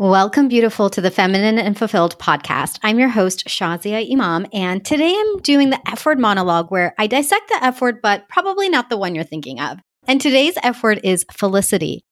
Welcome, beautiful, to the Feminine and Fulfilled podcast. I'm your host, Shazia Imam, and today I'm doing the F word monologue where I dissect the F word, but probably not the one you're thinking of. And today's F word is felicity.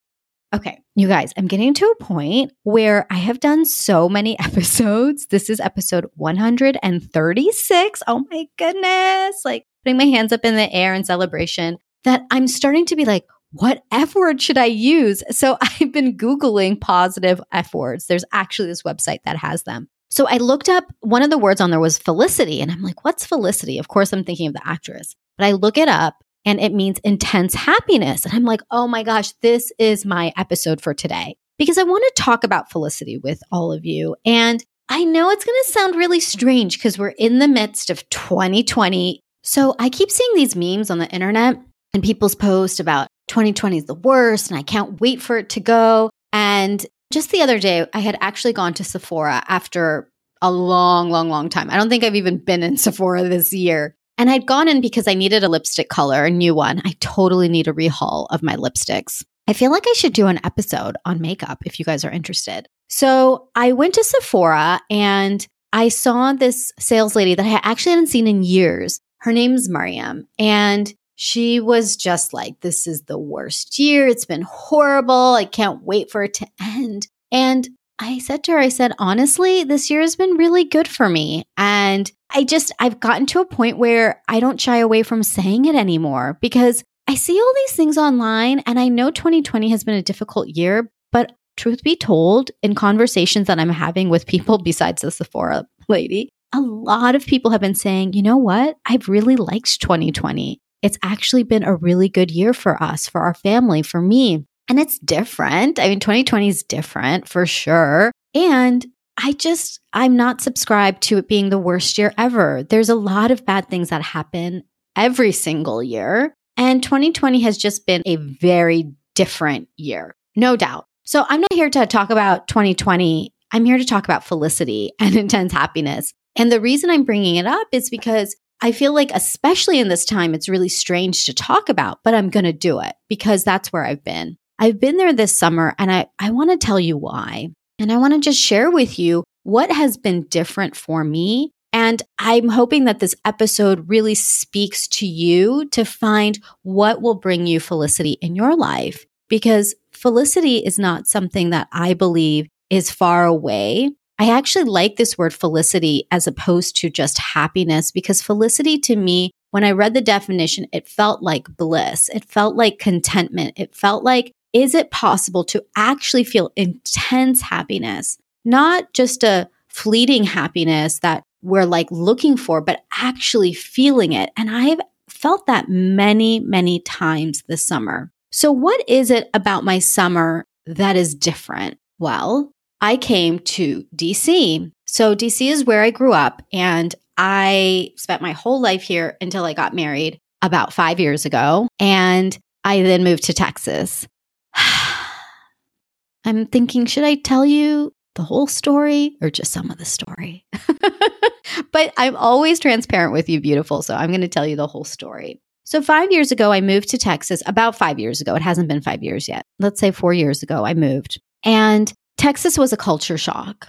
Okay, you guys, I'm getting to a point where I have done so many episodes. This is episode 136. Oh my goodness. Like putting my hands up in the air in celebration that I'm starting to be like, what F word should I use? So I've been Googling positive F words. There's actually this website that has them. So I looked up one of the words on there was felicity. And I'm like, what's felicity? Of course, I'm thinking of the actress, but I look it up and it means intense happiness. And I'm like, oh my gosh, this is my episode for today because I want to talk about felicity with all of you. And I know it's going to sound really strange because we're in the midst of 2020. So I keep seeing these memes on the internet and people's posts about 2020 is the worst and I can't wait for it to go. And just the other day, I had actually gone to Sephora after a long, long, long time. I don't think I've even been in Sephora this year. And I'd gone in because I needed a lipstick color, a new one. I totally need a rehaul of my lipsticks. I feel like I should do an episode on makeup if you guys are interested. So I went to Sephora and I saw this sales lady that I actually hadn't seen in years. Her name's Mariam. And she was just like, This is the worst year. It's been horrible. I can't wait for it to end. And I said to her, I said, honestly, this year has been really good for me. And I just, I've gotten to a point where I don't shy away from saying it anymore because I see all these things online and I know 2020 has been a difficult year, but truth be told, in conversations that I'm having with people besides the Sephora lady, a lot of people have been saying, you know what? I've really liked 2020 it's actually been a really good year for us, for our family, for me. And it's different. I mean, 2020 is different for sure. And I just, I'm not subscribed to it being the worst year ever. There's a lot of bad things that happen every single year. And 2020 has just been a very different year, no doubt. So I'm not here to talk about 2020. I'm here to talk about felicity and intense happiness. And the reason I'm bringing it up is because I feel like, especially in this time, it's really strange to talk about, but I'm going to do it because that's where I've been. I've been there this summer and I, I want to tell you why. And I want to just share with you what has been different for me. And I'm hoping that this episode really speaks to you to find what will bring you felicity in your life because felicity is not something that I believe is far away. I actually like this word felicity as opposed to just happiness because felicity to me, when I read the definition, it felt like bliss. It felt like contentment. It felt like, is it possible to actually feel intense happiness? Not just a fleeting happiness that we're like looking for, but actually feeling it. And I've felt that many, many times this summer. So, what is it about my summer that is different? Well, I came to DC. So, DC is where I grew up, and I spent my whole life here until I got married about five years ago. And I then moved to Texas. I'm thinking, should I tell you the whole story or just some of the story? but I'm always transparent with you, beautiful. So I'm going to tell you the whole story. So, five years ago, I moved to Texas, about five years ago. It hasn't been five years yet. Let's say four years ago, I moved. And Texas was a culture shock.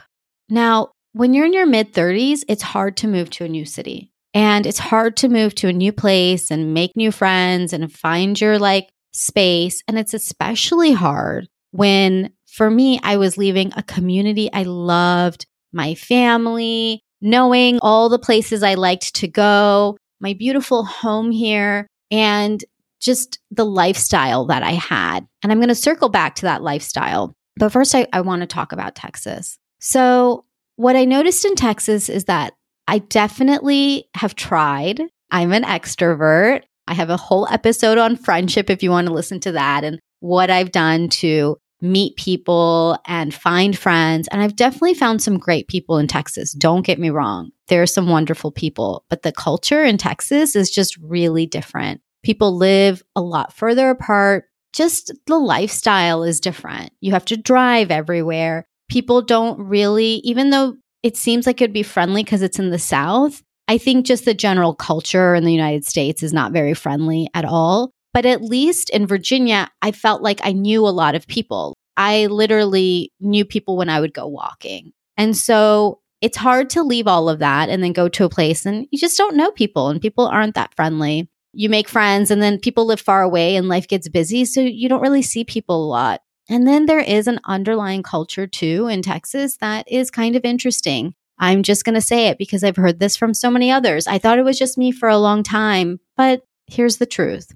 Now, when you're in your mid 30s, it's hard to move to a new city. And it's hard to move to a new place and make new friends and find your like space. And it's especially hard when, for me, I was leaving a community I loved, my family, knowing all the places I liked to go, my beautiful home here, and just the lifestyle that I had. And I'm going to circle back to that lifestyle but first, I, I want to talk about Texas. So, what I noticed in Texas is that I definitely have tried. I'm an extrovert. I have a whole episode on friendship if you want to listen to that and what I've done to meet people and find friends. And I've definitely found some great people in Texas. Don't get me wrong. There are some wonderful people, but the culture in Texas is just really different. People live a lot further apart just the lifestyle is different. You have to drive everywhere. People don't really, even though it seems like it'd be friendly because it's in the South, I think just the general culture in the United States is not very friendly at all. But at least in Virginia, I felt like I knew a lot of people. I literally knew people when I would go walking. And so it's hard to leave all of that and then go to a place and you just don't know people and people aren't that friendly. You make friends and then people live far away and life gets busy. So you don't really see people a lot. And then there is an underlying culture too in Texas that is kind of interesting. I'm just going to say it because I've heard this from so many others. I thought it was just me for a long time, but here's the truth.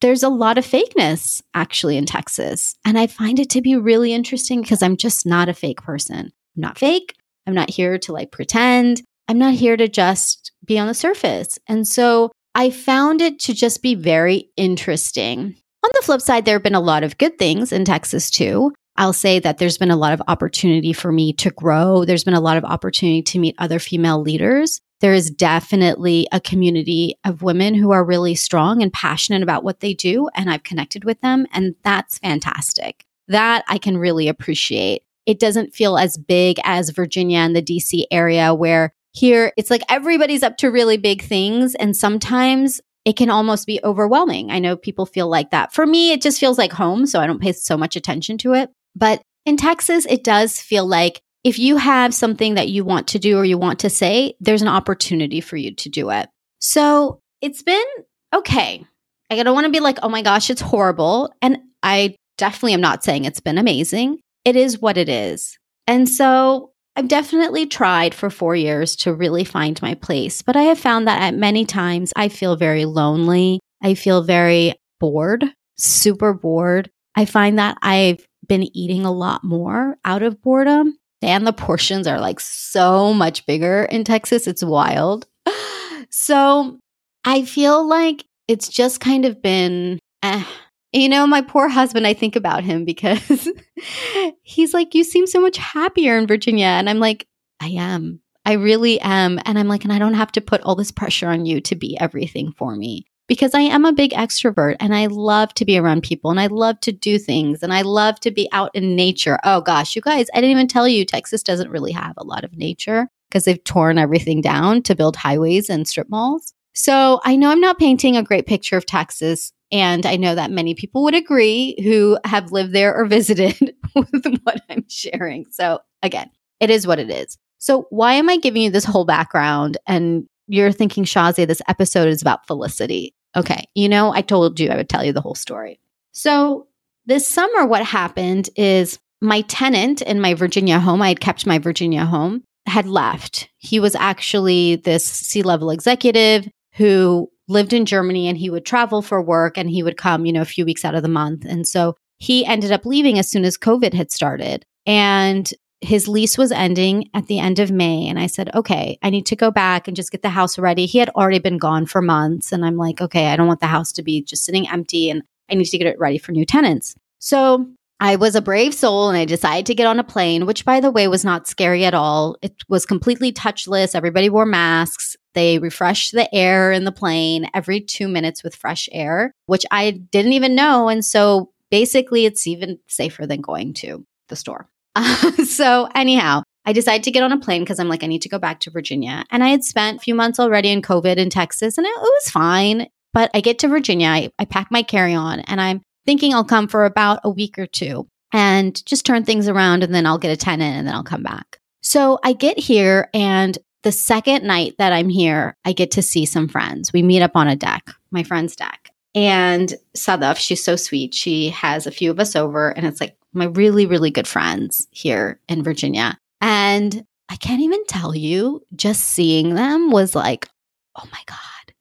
There's a lot of fakeness actually in Texas. And I find it to be really interesting because I'm just not a fake person. I'm not fake. I'm not here to like pretend. I'm not here to just be on the surface. And so I found it to just be very interesting. On the flip side, there have been a lot of good things in Texas too. I'll say that there's been a lot of opportunity for me to grow. There's been a lot of opportunity to meet other female leaders. There is definitely a community of women who are really strong and passionate about what they do. And I've connected with them. And that's fantastic. That I can really appreciate it doesn't feel as big as Virginia and the DC area where here it's like everybody's up to really big things. And sometimes it can almost be overwhelming. I know people feel like that. For me, it just feels like home. So I don't pay so much attention to it. But in Texas, it does feel like if you have something that you want to do or you want to say, there's an opportunity for you to do it. So it's been okay. I don't want to be like, oh my gosh, it's horrible. And I definitely am not saying it's been amazing it is what it is. And so I've definitely tried for four years to really find my place, but I have found that at many times I feel very lonely. I feel very bored, super bored. I find that I've been eating a lot more out of boredom and the portions are like so much bigger in Texas. It's wild. So I feel like it's just kind of been, eh, you know, my poor husband, I think about him because he's like, You seem so much happier in Virginia. And I'm like, I am. I really am. And I'm like, and I don't have to put all this pressure on you to be everything for me because I am a big extrovert and I love to be around people and I love to do things and I love to be out in nature. Oh gosh, you guys, I didn't even tell you Texas doesn't really have a lot of nature because they've torn everything down to build highways and strip malls. So I know I'm not painting a great picture of Texas and I know that many people would agree who have lived there or visited with what I'm sharing. So, again, it is what it is. So, why am I giving you this whole background? And you're thinking, Shazia, this episode is about Felicity. Okay, you know, I told you I would tell you the whole story. So, this summer, what happened is my tenant in my Virginia home, I had kept my Virginia home, had left. He was actually this C level executive who lived in Germany and he would travel for work and he would come, you know, a few weeks out of the month. And so he ended up leaving as soon as COVID had started. And his lease was ending at the end of May. And I said, okay, I need to go back and just get the house ready. He had already been gone for months. And I'm like, okay, I don't want the house to be just sitting empty and I need to get it ready for new tenants. So I was a brave soul and I decided to get on a plane, which by the way was not scary at all. It was completely touchless. Everybody wore masks. They refresh the air in the plane every two minutes with fresh air, which I didn't even know. And so basically, it's even safer than going to the store. Uh, so, anyhow, I decided to get on a plane because I'm like, I need to go back to Virginia. And I had spent a few months already in COVID in Texas, and it, it was fine. But I get to Virginia, I, I pack my carry on, and I'm thinking I'll come for about a week or two and just turn things around, and then I'll get a tenant and then I'll come back. So I get here, and the second night that I'm here, I get to see some friends. We meet up on a deck, my friend's deck. And Sadaf, she's so sweet. She has a few of us over, and it's like my really, really good friends here in Virginia. And I can't even tell you, just seeing them was like, oh my God.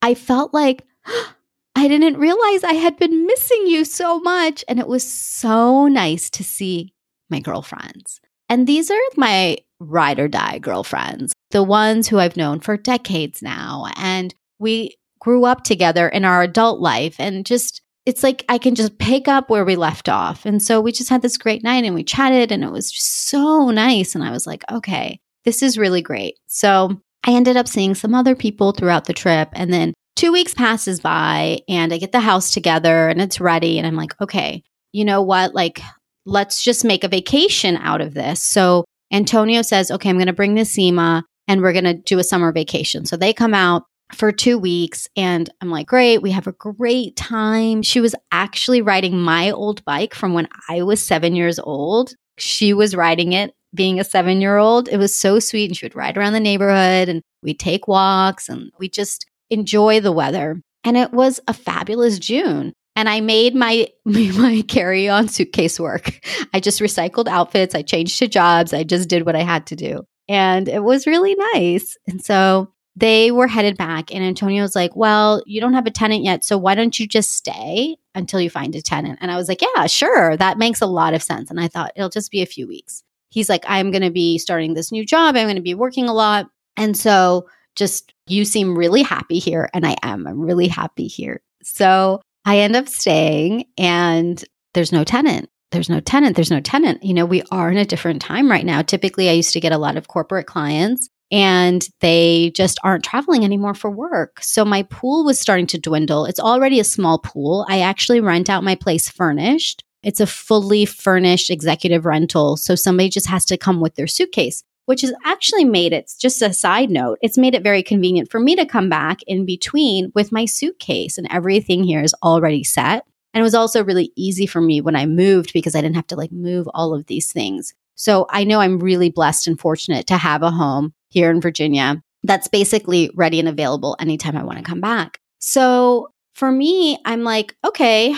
I felt like I didn't realize I had been missing you so much. And it was so nice to see my girlfriends. And these are my ride or die girlfriends, the ones who I've known for decades now. And we grew up together in our adult life and just it's like I can just pick up where we left off. And so we just had this great night and we chatted and it was just so nice. And I was like, okay, this is really great. So I ended up seeing some other people throughout the trip. And then two weeks passes by and I get the house together and it's ready. And I'm like, okay, you know what? Like, let's just make a vacation out of this. So Antonio says, okay, I'm going to bring Nasima and we're going to do a summer vacation. So they come out for two weeks. And I'm like, great, we have a great time. She was actually riding my old bike from when I was seven years old. She was riding it being a seven year old. It was so sweet. And she would ride around the neighborhood and we'd take walks and we just enjoy the weather. And it was a fabulous June. And I made my my carry on suitcase work. I just recycled outfits. I changed to jobs. I just did what I had to do. And it was really nice. And so they were headed back and Antonio was like, "Well, you don't have a tenant yet, so why don't you just stay until you find a tenant?" And I was like, "Yeah, sure. That makes a lot of sense." And I thought it'll just be a few weeks. He's like, "I'm going to be starting this new job. I'm going to be working a lot." And so just you seem really happy here and I am. I'm really happy here. So, I end up staying and there's no tenant there's no tenant, there's no tenant. You know, we are in a different time right now. Typically, I used to get a lot of corporate clients and they just aren't traveling anymore for work. So my pool was starting to dwindle. It's already a small pool. I actually rent out my place furnished. It's a fully furnished executive rental. So somebody just has to come with their suitcase, which has actually made it just a side note. It's made it very convenient for me to come back in between with my suitcase and everything here is already set. And it was also really easy for me when I moved because I didn't have to like move all of these things. So I know I'm really blessed and fortunate to have a home here in Virginia that's basically ready and available anytime I want to come back. So for me, I'm like, okay,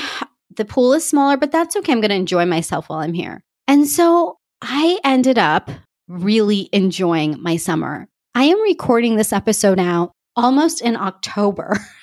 the pool is smaller, but that's okay. I'm going to enjoy myself while I'm here. And so I ended up really enjoying my summer. I am recording this episode now almost in October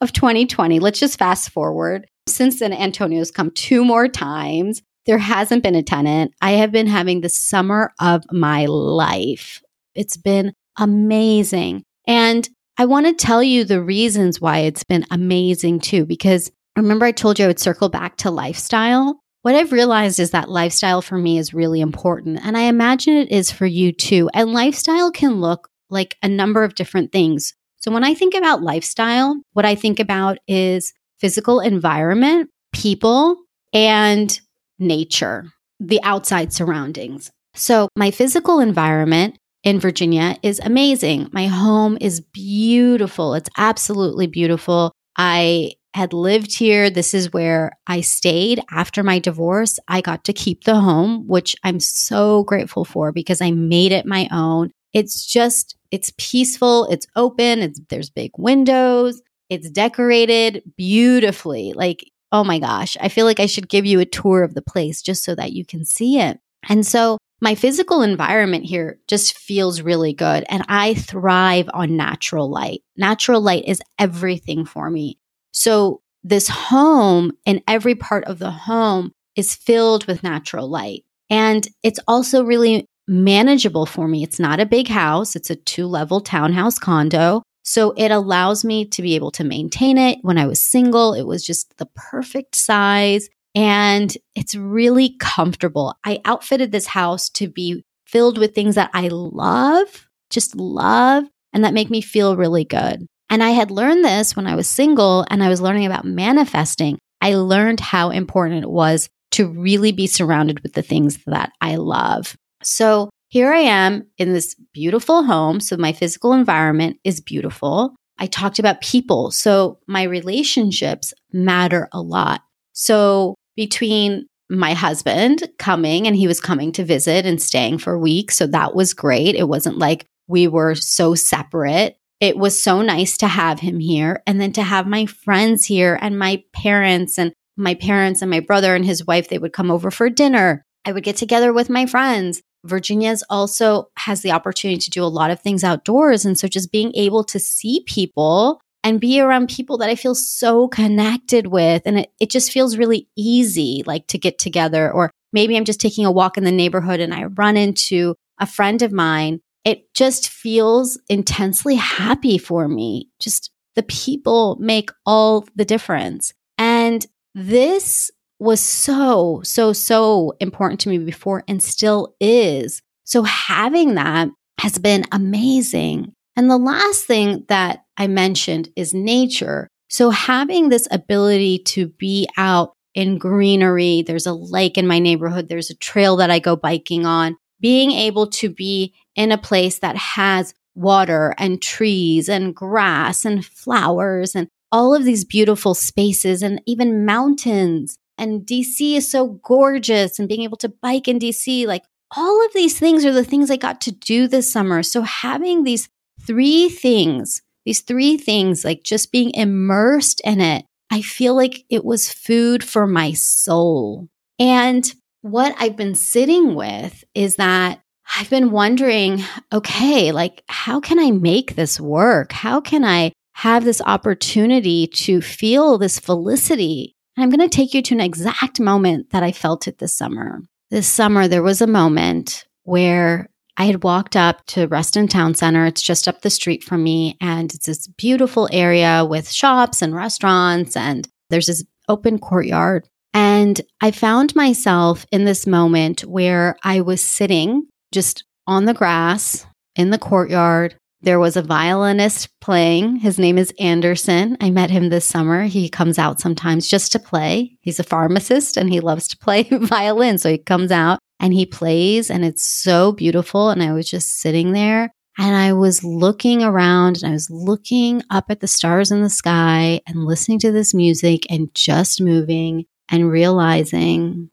of 2020. Let's just fast forward. Since then, Antonio's come two more times. There hasn't been a tenant. I have been having the summer of my life. It's been amazing. And I want to tell you the reasons why it's been amazing too, because remember I told you I would circle back to lifestyle? What I've realized is that lifestyle for me is really important. And I imagine it is for you too. And lifestyle can look like a number of different things. So when I think about lifestyle, what I think about is physical environment, people, and nature, the outside surroundings. So my physical environment in Virginia is amazing. My home is beautiful. It's absolutely beautiful. I had lived here. This is where I stayed after my divorce. I got to keep the home, which I'm so grateful for because I made it my own. It's just, it's peaceful, it's open, it's there's big windows, it's decorated beautifully. Like, oh my gosh, I feel like I should give you a tour of the place just so that you can see it. And so my physical environment here just feels really good. And I thrive on natural light. Natural light is everything for me. So, this home and every part of the home is filled with natural light. And it's also really manageable for me. It's not a big house, it's a two level townhouse condo. So it allows me to be able to maintain it. When I was single, it was just the perfect size and it's really comfortable. I outfitted this house to be filled with things that I love, just love, and that make me feel really good. And I had learned this when I was single and I was learning about manifesting. I learned how important it was to really be surrounded with the things that I love. So here I am in this beautiful home. So my physical environment is beautiful. I talked about people. So my relationships matter a lot. So between my husband coming and he was coming to visit and staying for a week. So that was great. It wasn't like we were so separate. It was so nice to have him here and then to have my friends here and my parents and my parents and my brother and his wife. They would come over for dinner. I would get together with my friends. Virginia's also has the opportunity to do a lot of things outdoors. And so just being able to see people and be around people that I feel so connected with. And it, it just feels really easy, like to get together. Or maybe I'm just taking a walk in the neighborhood and I run into a friend of mine. It just feels intensely happy for me. Just the people make all the difference. And this was so, so, so important to me before and still is. So having that has been amazing. And the last thing that I mentioned is nature. So having this ability to be out in greenery, there's a lake in my neighborhood, there's a trail that I go biking on, being able to be in a place that has water and trees and grass and flowers and all of these beautiful spaces and even mountains. And DC is so gorgeous and being able to bike in DC, like all of these things are the things I got to do this summer. So having these three things, these three things, like just being immersed in it, I feel like it was food for my soul. And what I've been sitting with is that I've been wondering, okay, like, how can I make this work? How can I have this opportunity to feel this felicity? And I'm going to take you to an exact moment that I felt it this summer. This summer, there was a moment where I had walked up to Reston Town Center. It's just up the street from me. And it's this beautiful area with shops and restaurants. And there's this open courtyard. And I found myself in this moment where I was sitting just on the grass in the courtyard. There was a violinist playing. His name is Anderson. I met him this summer. He comes out sometimes just to play. He's a pharmacist and he loves to play violin. So he comes out and he plays, and it's so beautiful. And I was just sitting there and I was looking around and I was looking up at the stars in the sky and listening to this music and just moving and realizing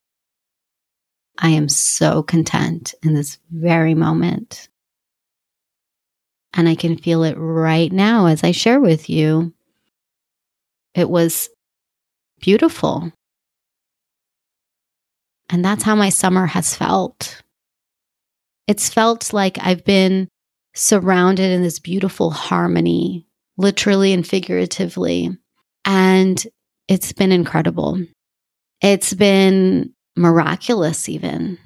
I am so content in this very moment. And I can feel it right now as I share with you. It was beautiful. And that's how my summer has felt. It's felt like I've been surrounded in this beautiful harmony, literally and figuratively. And it's been incredible. It's been miraculous, even.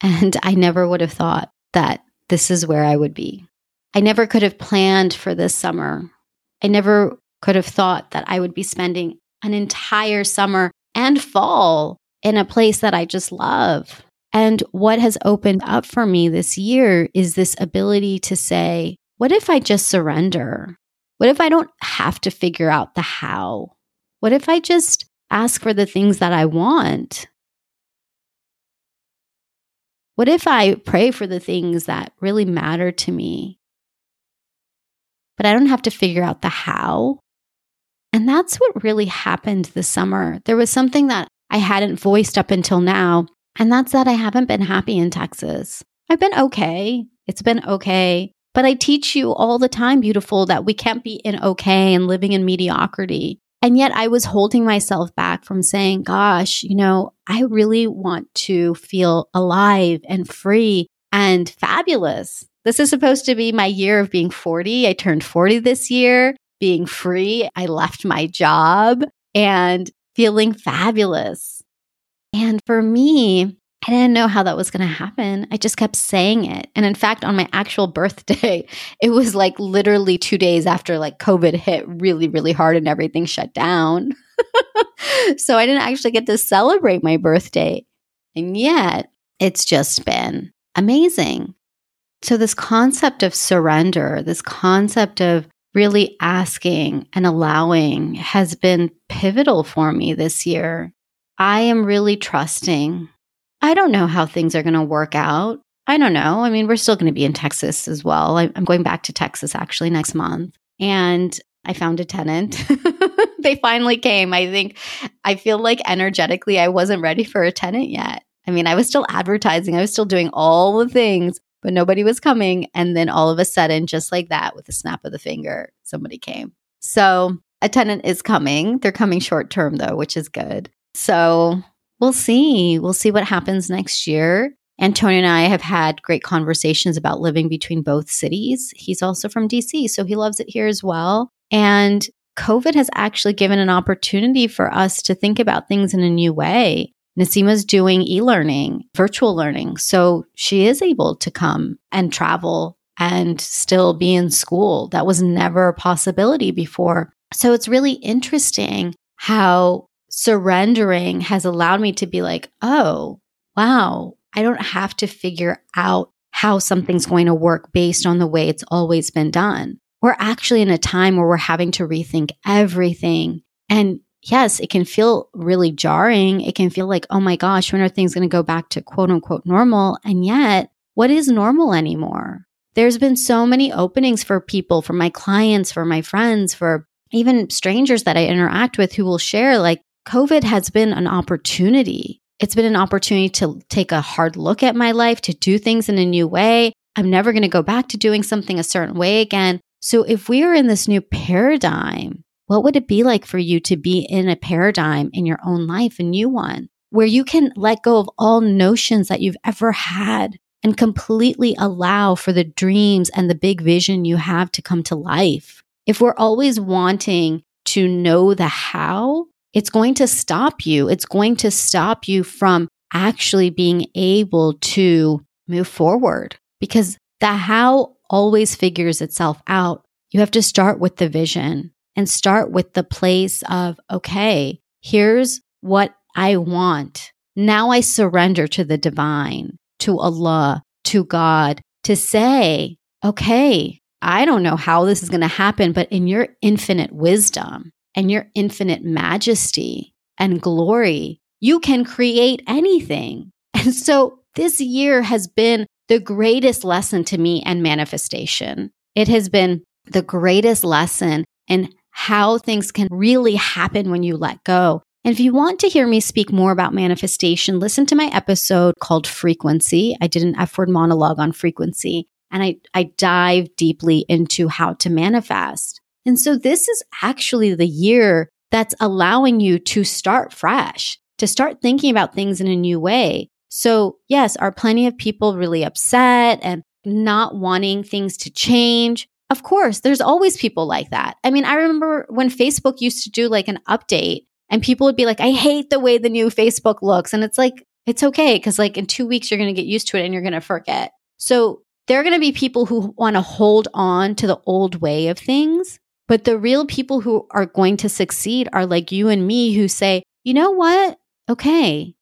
And I never would have thought that this is where I would be. I never could have planned for this summer. I never could have thought that I would be spending an entire summer and fall in a place that I just love. And what has opened up for me this year is this ability to say, what if I just surrender? What if I don't have to figure out the how? What if I just ask for the things that I want? What if I pray for the things that really matter to me? But I don't have to figure out the how. And that's what really happened this summer. There was something that I hadn't voiced up until now. And that's that I haven't been happy in Texas. I've been okay. It's been okay. But I teach you all the time, beautiful, that we can't be in okay and living in mediocrity. And yet I was holding myself back from saying, gosh, you know, I really want to feel alive and free and fabulous. This is supposed to be my year of being 40. I turned 40 this year, being free. I left my job and feeling fabulous. And for me, I didn't know how that was going to happen. I just kept saying it. And in fact, on my actual birthday, it was like literally two days after like COVID hit really, really hard and everything shut down. so I didn't actually get to celebrate my birthday. And yet it's just been amazing. So, this concept of surrender, this concept of really asking and allowing has been pivotal for me this year. I am really trusting. I don't know how things are going to work out. I don't know. I mean, we're still going to be in Texas as well. I'm going back to Texas actually next month. And I found a tenant. they finally came. I think I feel like energetically, I wasn't ready for a tenant yet. I mean, I was still advertising, I was still doing all the things, but nobody was coming. And then all of a sudden, just like that, with a snap of the finger, somebody came. So a tenant is coming. They're coming short term, though, which is good. So we'll see. We'll see what happens next year. Antonio and I have had great conversations about living between both cities. He's also from DC, so he loves it here as well. And COVID has actually given an opportunity for us to think about things in a new way. Nasima's doing e learning, virtual learning. So she is able to come and travel and still be in school. That was never a possibility before. So it's really interesting how surrendering has allowed me to be like, oh, wow, I don't have to figure out how something's going to work based on the way it's always been done. We're actually in a time where we're having to rethink everything. And yes, it can feel really jarring. It can feel like, oh my gosh, when are things going to go back to quote unquote normal? And yet, what is normal anymore? there's been so many openings for people, for my clients, for my friends, for even strangers that I interact with who will share like COVID has been an opportunity. It's been an opportunity to take a hard look at my life, to do things in a new way. I'm never going to go back to doing something a certain way again. So if we are in this new paradigm, what would it be like for you to be in a paradigm in your own life, a new one, where you can let go of all notions that you've ever had and completely allow for the dreams and the big vision you have to come to life? If we're always wanting to know the how, it's going to stop you. It's going to stop you from actually being able to move forward because the how always figures itself out. You have to start with the vision and start with the place of, okay, here's what I want. Now I surrender to the divine, to Allah, to God, to say, okay, I don't know how this is going to happen, but in your infinite wisdom and your infinite majesty and glory, you can create anything. And so this year has been the greatest lesson to me and manifestation. It has been the greatest lesson in how things can really happen when you let go. And if you want to hear me speak more about manifestation, listen to my episode called Frequency. I did an F word monologue on frequency and I, I dive deeply into how to manifest. And so this is actually the year that's allowing you to start fresh, to start thinking about things in a new way. So yes, are plenty of people really upset and not wanting things to change? Of course, there's always people like that. I mean, I remember when Facebook used to do like an update and people would be like, I hate the way the new Facebook looks. And it's like, it's okay. Cause like in two weeks, you're going to get used to it and you're going to forget. So there are going to be people who want to hold on to the old way of things. But the real people who are going to succeed are like you and me who say, you know what? Okay,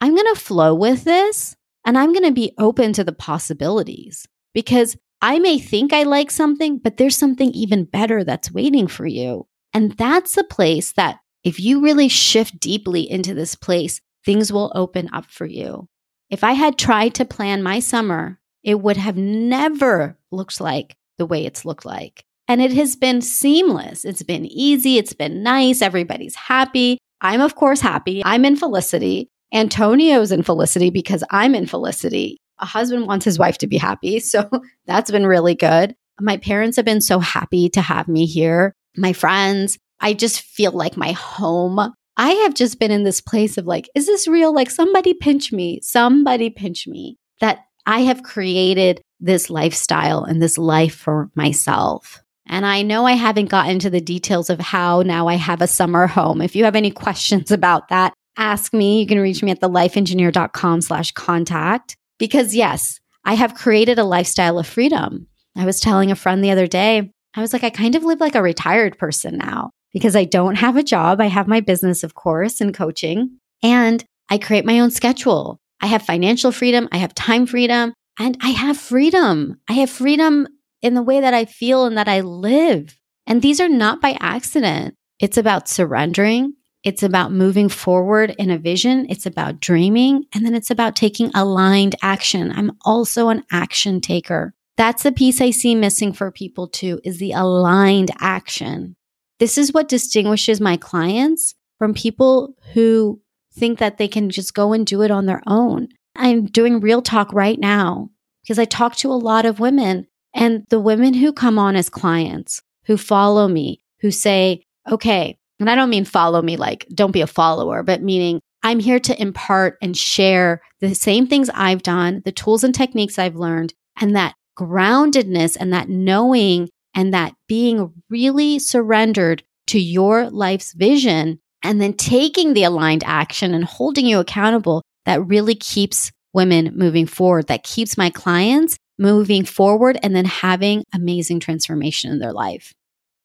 I'm going to flow with this and I'm going to be open to the possibilities because I may think I like something, but there's something even better that's waiting for you. And that's a place that if you really shift deeply into this place, things will open up for you. If I had tried to plan my summer it would have never looked like the way it's looked like. And it has been seamless. It's been easy. It's been nice. Everybody's happy. I'm, of course, happy. I'm in felicity. Antonio's in felicity because I'm in felicity. A husband wants his wife to be happy. So that's been really good. My parents have been so happy to have me here. My friends, I just feel like my home. I have just been in this place of like, is this real? Like, somebody pinch me, somebody pinch me. That I have created this lifestyle and this life for myself. And I know I haven't gotten to the details of how now I have a summer home. If you have any questions about that, ask me. You can reach me at thelifeengineer.com slash contact. Because yes, I have created a lifestyle of freedom. I was telling a friend the other day, I was like, I kind of live like a retired person now because I don't have a job. I have my business, of course, and coaching, and I create my own schedule. I have financial freedom, I have time freedom, and I have freedom. I have freedom in the way that I feel and that I live. And these are not by accident. It's about surrendering. It's about moving forward in a vision. It's about dreaming. And then it's about taking aligned action. I'm also an action taker. That's the piece I see missing for people too is the aligned action. This is what distinguishes my clients from people who think that they can just go and do it on their own. I'm doing real talk right now because I talk to a lot of women and the women who come on as clients, who follow me, who say, okay, and I don't mean follow me like don't be a follower, but meaning I'm here to impart and share the same things I've done, the tools and techniques I've learned, and that groundedness and that knowing and that being really surrendered to your life's vision and then taking the aligned action and holding you accountable that really keeps women moving forward, that keeps my clients moving forward and then having amazing transformation in their life.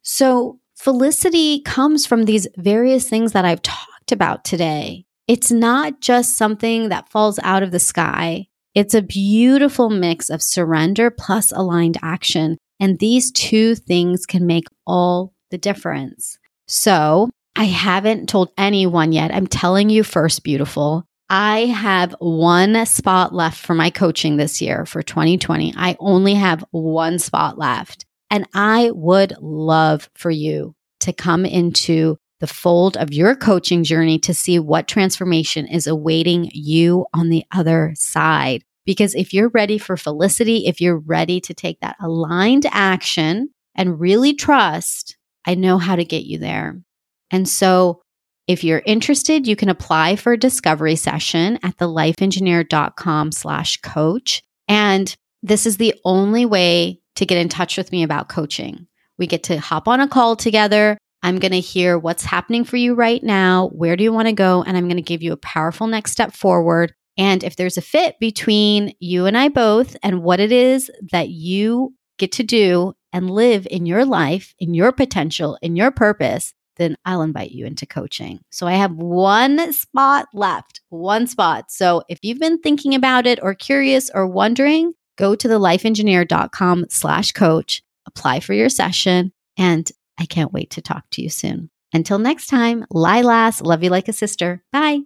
So, felicity comes from these various things that I've talked about today. It's not just something that falls out of the sky. It's a beautiful mix of surrender plus aligned action. And these two things can make all the difference. So I haven't told anyone yet. I'm telling you first, beautiful. I have one spot left for my coaching this year for 2020. I only have one spot left. And I would love for you to come into the fold of your coaching journey to see what transformation is awaiting you on the other side. Because if you're ready for felicity, if you're ready to take that aligned action and really trust, I know how to get you there. And so if you're interested, you can apply for a discovery session at thelifeengineer.com slash coach. And this is the only way to get in touch with me about coaching. We get to hop on a call together. I'm going to hear what's happening for you right now. Where do you want to go? And I'm going to give you a powerful next step forward. And if there's a fit between you and I both and what it is that you get to do and live in your life, in your potential, in your purpose, then I'll invite you into coaching. So I have one spot left, one spot. So if you've been thinking about it or curious or wondering, go to thelifeengineer.com slash coach, apply for your session, and I can't wait to talk to you soon. Until next time, lie Lilas, love you like a sister. Bye.